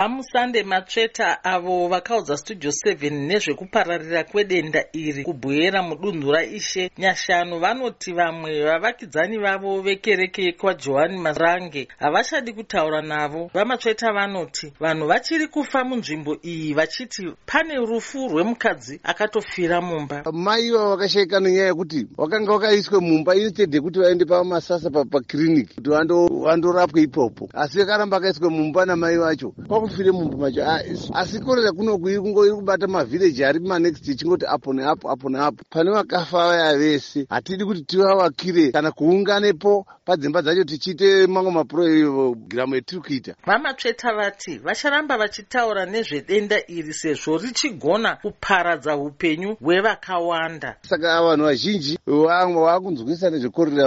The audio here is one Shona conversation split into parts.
vamusande matsveta avo vakaudza studio 7 nezvekupararira kwedenda iri kubwera mudunhu raishe nyashanu. Vanoti vamwe vavakidzani vavo vekereke kwajohani marange havachadi kutaura navo. Vamatsveta vanoti vanhu vachiri kufa munzvimbo iyi vachiti pane rufu rwemukadzi akatofira mumba. Mai vavo vakashayika nenyaya yekuti vakanga vakaiswe mumba instead yekuti vaende pamasasa pakiriniki kuti vandorapwe ipopo. Asi vakaramba vakaiswe mumba namai vacho kwakufire mumba macho. Asi korera kunoku iri kungo iri kubata mavhireji ari manext ichingoti apo neapo apo neapo. Pane vakafa vaya vese hatidi kuti tivavakire kana kuunganepo padzimba dzacho tichiite mamwe mapurogiramu etiri kuita vamatsveta vati vacharamba vachitaura nezvedenda iri sezvo richigona kuparadza upenyu hwevakawanda. Saka vanhu vazhinji vamwe vakunzwisa nezvekorera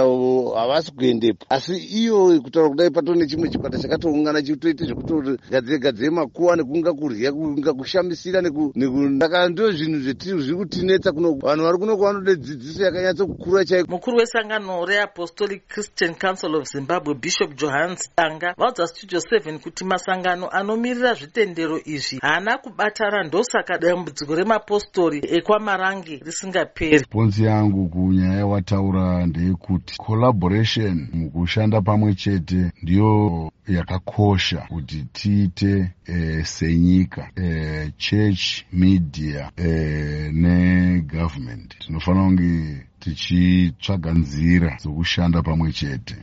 havasi kuendepo. Asi iyo kutaura kudai patoo nechimwe chikwata chakatoungana chitoite zvekutogadzire gadzire makuwa nekunga kurya kunga kushamisira saka ndo zvinhu zviri kutinetsa kunoku vanhu vari kunoku vanode dzidziso yakanyatsokukura chaiko mukuru wesangano reapostolic christian council of zimbabwe bishop johans danga vaudza studio 7 kuti masangano anomirira zvitendero izvi haana kubatana ndosaka dambudziko remapostori ekwamarange risingaperi. Ponzi yangu kunyaya yawataura ndeyekuti collaboration mukushanda pamwe chete ndiyo yakakosha kuti tiite e, senyika e, church media e, negovernment. Tinofanira kunge tichitsvaga nzira dzokushanda pamwe chete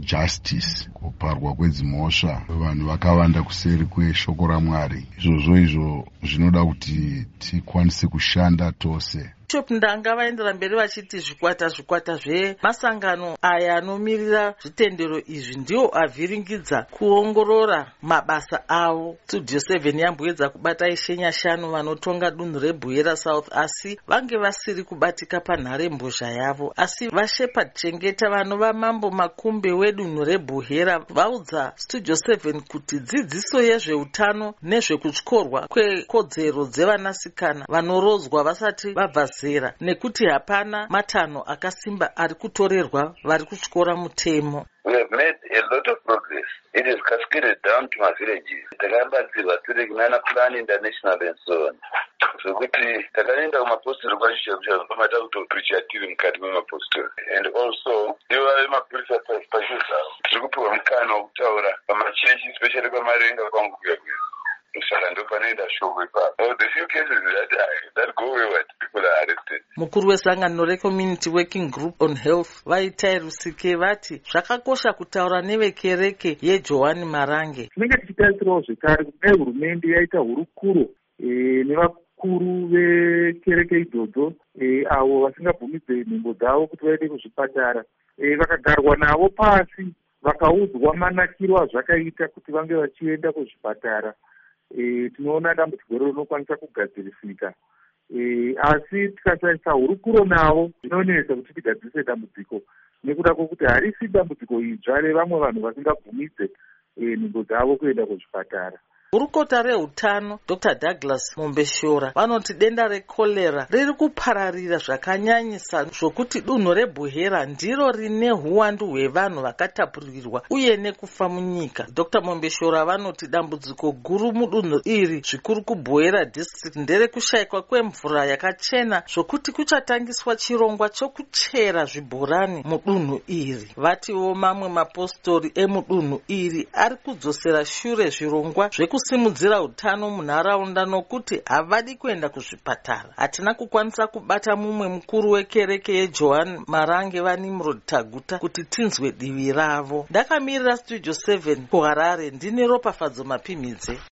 justice kuparwa kwedzimhosva vanhu vakawanda kuseri kweshoko ramwari. Izvozvo izvo zvinoda kuti tikwanise kushanda tose bishop ndanga vaendera mberi vachiti zvikwata zvikwata zvemasangano aya anomirira zvitendero izvi ndiwo avhiringidza kuongorora mabasa avo. Studio 7 yamboedza kubata ishenya shanu vanotonga dunhu rebhuyera south asi vange vasiri kubatika panharembozha yavo. Asi vashepard chengeta vanova mambo makumbe wedunhu rebhuhera vaudza studio 7 kuti dzidziso yezveutano nezvekutyorwa kwekodzero dzevanasikana vanorodzwa vasati vabva zera nekuti hapana matanho akasimba ari kutorerwa vari kutyora mutemo. We have made a lot of progress. It is cascaded down to my villages. takabatsirwa tiri kunana plan international and so on. Zvokuti takaenda kumapostori kwacho pamata kutopricha tiri mukati memapostori and also ivo vemapurisa pacho zvavo. Tiri kupiwa mukana wokutaura pamachechi especially pamarenga kwangu kuya kuya. Saka ndo panoenda shoko ipapo. The few cases that, that go wayward mukuru wesangano recommunity working group on health vaitai rusike vati zvakakosha kutaura nevekereke yejohani marange. Tinenge tichitarisirawo zvekare kudai hurumende yaita hurukuro e, nevakuru vekereke idzodzo e, avo vasingabvumidze nhembo dzavo kuti vaende kuzvipatara. E, vakagarwa navo pasi vakaudzwa manakiro azvakaita kuti vange vachienda kuzvipatara. E, tinoona dambudziko ro rinokwanisa kugadzirisika asi tikashaisa hurukuro navo zvinonetsa kuti tigadzirise dambudziko. Nekuda kwokuti harisi dambudziko idzva revamwe vanhu vasingabvumidze e, nhengo dzavo kuenda kuzvipatara gurukota reutano dr. Douglas mombeshora vanoti denda rekorera riri kupararira zvakanyanyisa zvokuti dunhu rebhuhera ndiro rine uwandu hwevanhu vakatapurirwa uye nekufa munyika. Dr. Mombeshora vanoti dambudziko guru mudunhu iri zvikuru kubhuhera district nderekushayikwa kwemvura yakachena zvokuti kuchatangiswa chirongwa chokuchera zvibhorani mudunhu iri. Vatiwo mamwe mapostori emudunhu iri ari kudzosera shure zvirongwa zveku kusimudzira utano munharaunda nokuti havadi kuenda kuzvipatara. Hatina kukwanisa kubata mumwe mukuru wekereke yejohani marange vanimrod taguta kuti tinzwe divi ravo. Ndakamirira studio 7 kuharare. Ndine ropafadzo mapimidze